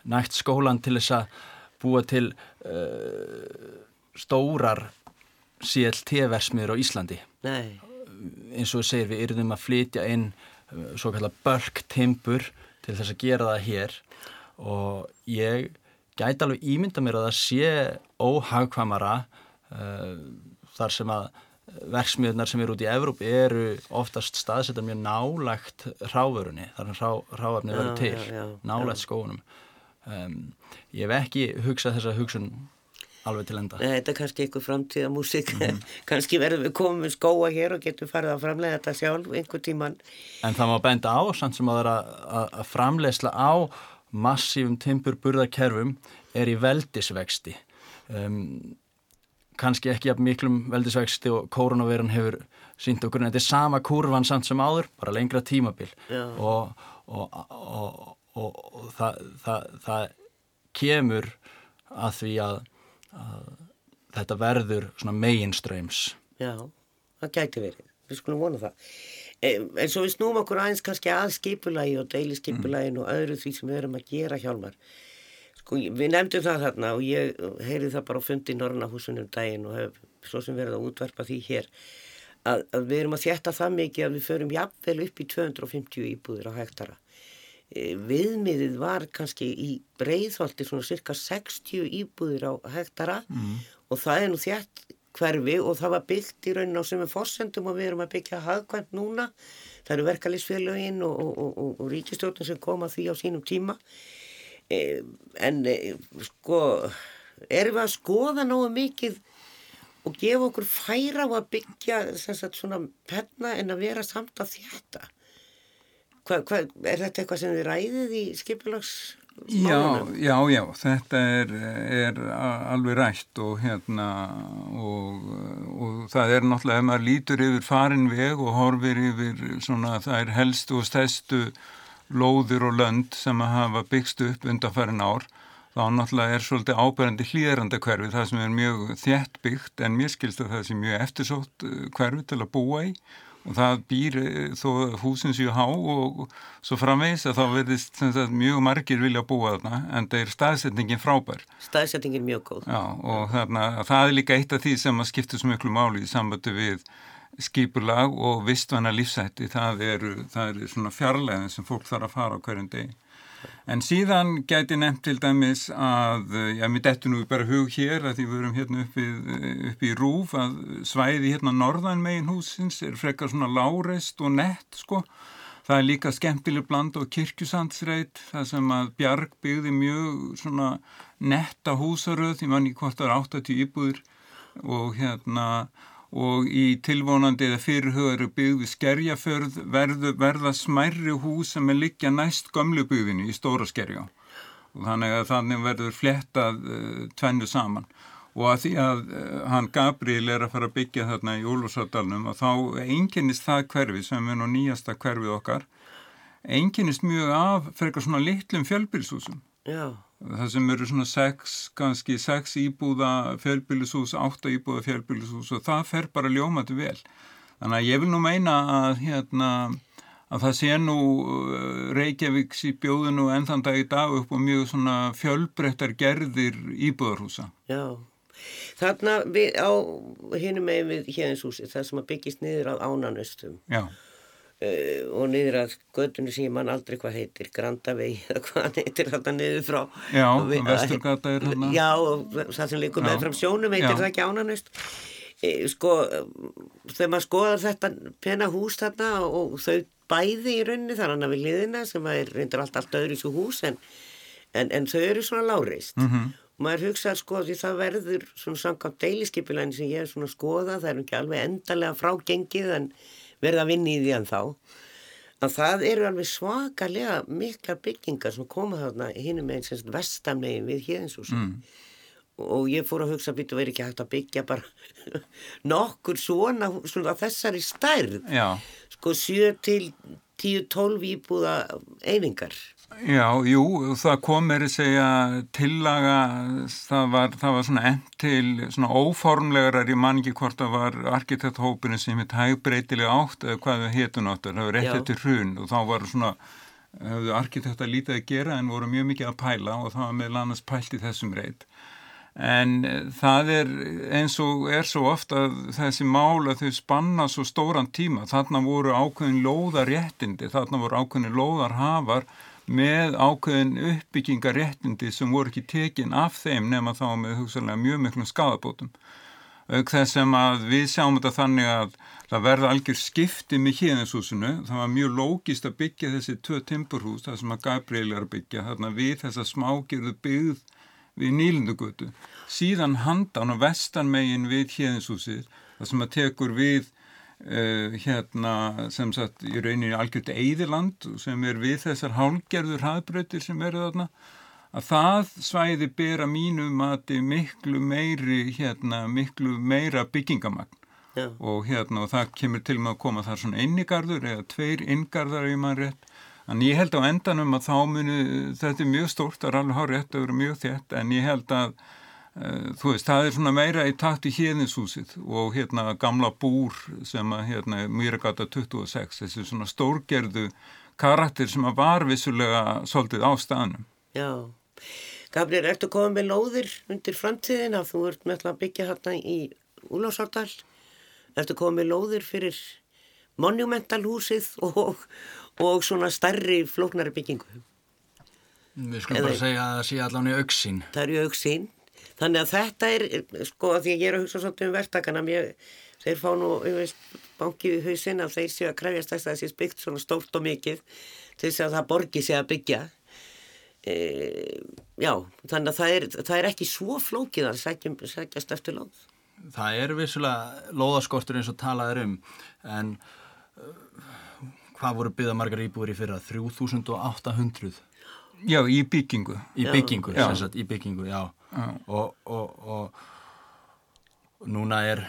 nægt skólan til þess að búa til uh, stórar CLT-versmiður á Íslandi Nei. eins og segir við erum að flytja inn uh, svo kallar bölk timpur til þess að gera það hér og ég gæti alveg ímynda mér að það sé óhagkvamara uh, þar sem að verksmiðunar sem eru út í Evróp eru oftast staðsetta mjög nálagt ráfurunni, þar sem rá, ráfafni verður til, já, já, nálagt skónum um, ég hef ekki hugsað þessa hugsun alveg til enda. Nei, Þetta er kannski einhver framtíða músík mm -hmm. kannski verðum við komið skóa hér og getum farið að framlega þetta sjálf einhver tíman En það má benda á samt sem að það er að, að framlegsla á massífum timburburðarkerfum er í veldisvexti. Um, kannski ekki af miklum veldisvexti og koronavirun hefur sínt okkur en þetta er sama kurvan samt sem áður, bara lengra tímabil. Og, og, og, og það, það, það kemur að því að, að þetta verður meginströyms Já, það gæti verið. Við skulum vona það. En svo við snúum okkur aðeins kannski að skipulagi og deiliskypulægin mm. og öðru því sem við erum að gera hjálmar sko við nefndum það þarna og ég heyri það bara á fundi í Norrnahúsunum daginn og hef svo sem verið að útvarpa því hér að, að við erum að þjætta það mikið að við förum jafnvel upp í 250 íbúðir á hektara. E, viðmiðið var kannski í breyðholti svona cirka 60 íbúðir á hektara mm. og það er nú þjætt hverfi og það var byggt í raunin á sem við fórsendum og við erum að byggja hagkvæmt núna. Það eru verkalýsfélagin og, og, og, og ríkistjórnum sem koma því á sínum tíma en e, sko erum við að skoða náðu mikið og gefa okkur færa á að byggja sagt, svona penna en að vera samt að þetta hva, hva, er þetta eitthvað sem þið ræðið í skipilags Já, já, já, þetta er, er alveg rætt og hérna og, og það er náttúrulega ef maður lítur yfir farin veg og horfir yfir svona það er helstu og stæstu lóðir og lönd sem að hafa byggst upp undan farin ár þá náttúrulega er svolítið ábærandi hlýðranda hverfi það sem er mjög þjætt byggt en mér skilst að það sé mjög eftirsótt hverfi til að búa í og það býr eh, þó húsin séu há og svo framvegs að þá verðist sagt, mjög margir vilja búa þarna en það er staðsetningin frábær. Staðsetningin mjög góð. Já og þarna það er líka eitt af því sem að skipta svo miklu máli í sambandi við skipulag og vistvanna lífsætti það eru, það eru svona fjarlæðin sem fólk þarf að fara á hverjum degi. En síðan gæti nefnt til dæmis að, já, mér dettur nú bara hug hér að því við erum hérna upp í, upp í rúf að svæði hérna norðan megin húsins er frekar svona láreist og nett sko. Það er líka skemmtileg bland og kirkjusandsreit það sem að Bjarg byggði mjög svona netta húsaröð, ég man ekki hvort það er 80 íbúður og hérna og í tilvonandi eða fyrirhugaru byggðu skerjaförð verðu, verða smærri hús sem er liggja næst gömlu byggðinu í stóra skerja og þannig að þannig verður flettað uh, tvennu saman. Og að því að uh, hann Gabriel er að fara að byggja þarna í Úlfarsadalunum og þá einkennist það hverfi sem er nú nýjasta hverfið okkar einkennist mjög af fyrir eitthvað svona litlum fjölbilshúsum Já það sem eru svona sex, kannski sex íbúða fjölbýlishús, átta íbúða fjölbýlishús og það fer bara ljómandi vel. Þannig að ég vil nú meina að hérna að það sé nú uh, Reykjavíks í bjóðinu enn þann dag í dag upp og mjög svona fjölbreyttar gerðir íbúðarhúsa. Já, þarna við, á hinnum megin við hérnshúsi, það sem að byggist niður á ánanustum Já, uh, og niður að göttunni sem ég man aldrei hvað heitir, Grandavegi eða hvað hann heitir þarna niður frá. Já, Vesturgata er þarna. Já, það sem líkur með fram sjónum heitir Já. það ekki ánanust. E, sko, þegar maður skoðar þetta pena hús þarna og þau bæði í rauninni þannig að við liðina sem er reyndur allt allt öðru í svo hús en, en, en þau eru svona láreist. Mhm. Og maður hugsaði sko því það verður svona samkvæmt deiliskipulæni sem ég er svona skoða, það er ekki alveg endalega frágengið en verða að vinna í því en þá. Að það eru alveg svakalega mikla byggingar sem koma þarna hinnum meginn semst vestamegin við héðinshúsi. Mm. Og ég fór að hugsa að býta verið ekki hægt að byggja bara nokkur svona, svona þessari stærð. já. Sko 7 til 10-12 íbúða einingar. Já, jú, það kom er að segja tillaga, það var, það var svona enn til svona óformlegarar, ég man ekki hvort það var arkitekthópinu sem heit hægbreytilega átt eða hvað það hétun áttur, það var rétt eftir hrun og þá var svona, höfðu arkitekta lítið að gera en voru mjög mikið að pæla og það var meðal annars pælt í þessum reyt. En eh, það er eins og er svo ofta þessi mál að þau spanna svo stóran tíma. Þarna voru ákveðin lóðaréttindi, þarna voru ákveðin lóðarhafar með ákveðin uppbyggingaréttindi sem voru ekki tekin af þeim nema þá með hugsalega mjög miklum skadabótum. Auk þess sem að við sjáum þetta þannig að það verða algjör skipti með híðinshúsinu. Það var mjög lógist að byggja þessi tvö timburhús, það sem að Gabriel er að byggja, þarna við þessa smágerðu byggð við Nýlundugötu. Síðan handan og vestan megin við híðinshúsið, það sem að tekur við uh, hérna sem sagt í rauninni algjört eidiland sem er við þessar hálgerður hraðbrautir sem eru þarna að það svæði bera mínu mati miklu meiri hérna, miklu meira byggingamagn Já. og hérna og það kemur til með að koma þar svona innigarður eða tveir inngarðar ef maður rétt en ég held á endanum að þá muni þetta er mjög stórt, það er alveg hár rétt að vera mjög þétt en ég held að þú veist, það er svona meira í takt í hérðinshúsið og hérna gamla búr sem að hérna Mýragata 26, þessi svona stórgerðu karakter sem að var vissulega svolítið á staðnum Já. Gabriel, ertu komið með lóðir undir framtíðina? Þú ert með að byggja hérna í Úlásárdal. Ertu komið með lóðir fyrir monumentalhúsið og, og svona stærri flóknari byggingu? Við skulum bara segja að það sé allan í auksín. Það er í auksín. Þannig að þetta er, sko, að því að ég er að hugsa svolítið um verktakana, mér, þeir fá nú, ég veist, bankið í hausinn að þeir séu að krefjast þess að það sé byggt svona stórt og mikið til þess að það borgi sig að byggja. E, já, þannig að það er, það er ekki svo flókið að sækjum, sækjast eftir lóð. Það er vissulega lóðaskortur eins og talað er um, en uh, hvað voru byggða margar íbúður í fyrra? 3800 Já, í byggingu í Já. byggingu, Já. sem sagt, í byggingu, já. Og, og, og núna er,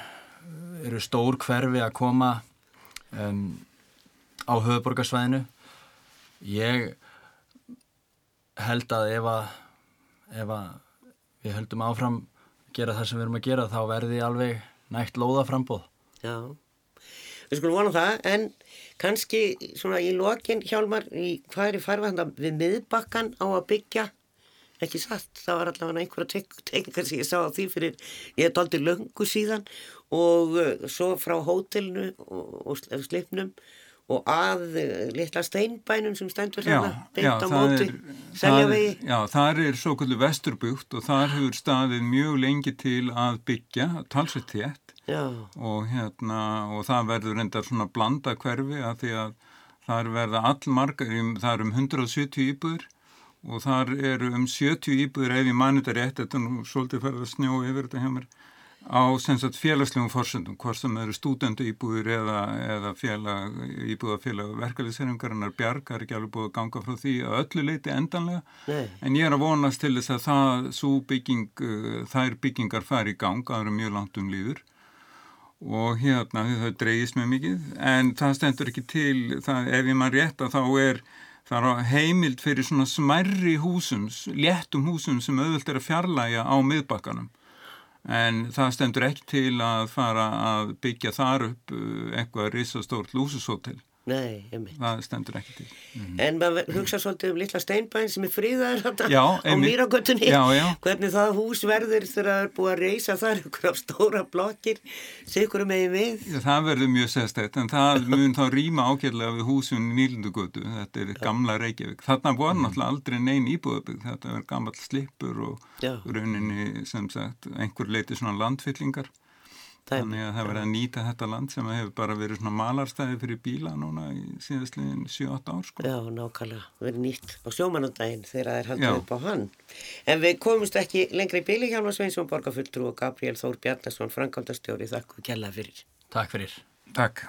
eru stór hverfi að koma um, á höfuborgarsvæðinu. Ég held að ef að, ef að við höldum áfram gera það sem við erum að gera þá verði alveg nægt lóða frambóð. Já, við skulum vona það, en kannski svona í lokin, Hjálmar, í hvað er í farfanda við miðbakkan á að byggja, ekki satt, það var allavega einhverja teknikar sem ég sá á því fyrir, ég er aldrei löngu síðan og uh, svo frá hótelinu og, og sl- slipnum og að uh, litla steinbænum sem stendur þarna, beint á móti, seljavegi. Já, þar er svo kvöldu vesturbugt og þar hefur staðið mjög lengi til að byggja, talsveit þétt. Og hérna, og það verður reyndar svona blanda hverfi að því að þar verða allmargar, það er um 170 íbúður og þar eru um 70 íbúður ef ég mani þetta rétt, þetta er nú svolítið ferð að snjó yfir þetta hjá mér, á félagslegum forsöndum, hvort sem eru stúdendu íbúður eða, eða félag, íbúðafélag verkefliðsherringarinnar bjarg, það er ekki alveg búið að ganga frá því að öllu leiti endanlega, nei, en ég er að vonast til þess að það, bygging, uh, þær byggingar fari í gang, það eru mjög langt um líður. Og hérna því það dreigist mjög mikið en það stendur ekki til, það, ef ég maður rétt að þá er það er heimild fyrir svona smærri húsum, léttum húsum sem auðvöld er að fjarlæga á miðbakkanum. En það stendur ekki til að fara að byggja þar upp uh, eitthvað risastórt lúsushótel. Nei. Það stendur ekki til. En maður hugsa svolítið um litla steinbæn sem er friðaður þarna Já, á. Mýragötunni. Hvernig það hús verður þegar það er búið að reysa þar ykkur á stóra blokkir, sigur megin við. Já, það verður mjög sérstætt en það mun þá rýma ákveðlega við húsum í Nýlundugötu, þetta er gamla Reykjavík. Þarna var náttúrulega aldrei neinn íbúðabygg, þetta er gammal slipur og Já. rauninni sem sagt einhver leiti svona landfyllingar. Þannig að það verður að nýta þetta land sem hefur bara verið svona malarstæði fyrir bíla núna í síðastliðin 7-8 ár sko. Já, nákvæmlega, verið nýtt á sjómanundaginn þegar það er Já. haldið upp á hann. En við komumst ekki lengri í bíli Hjalmar Sveinsson, borgarfulltrú og Gabriel Þór Bjarnason, Frankaldastjóri, þakku kjalla fyrir. Takk fyrir. Takk.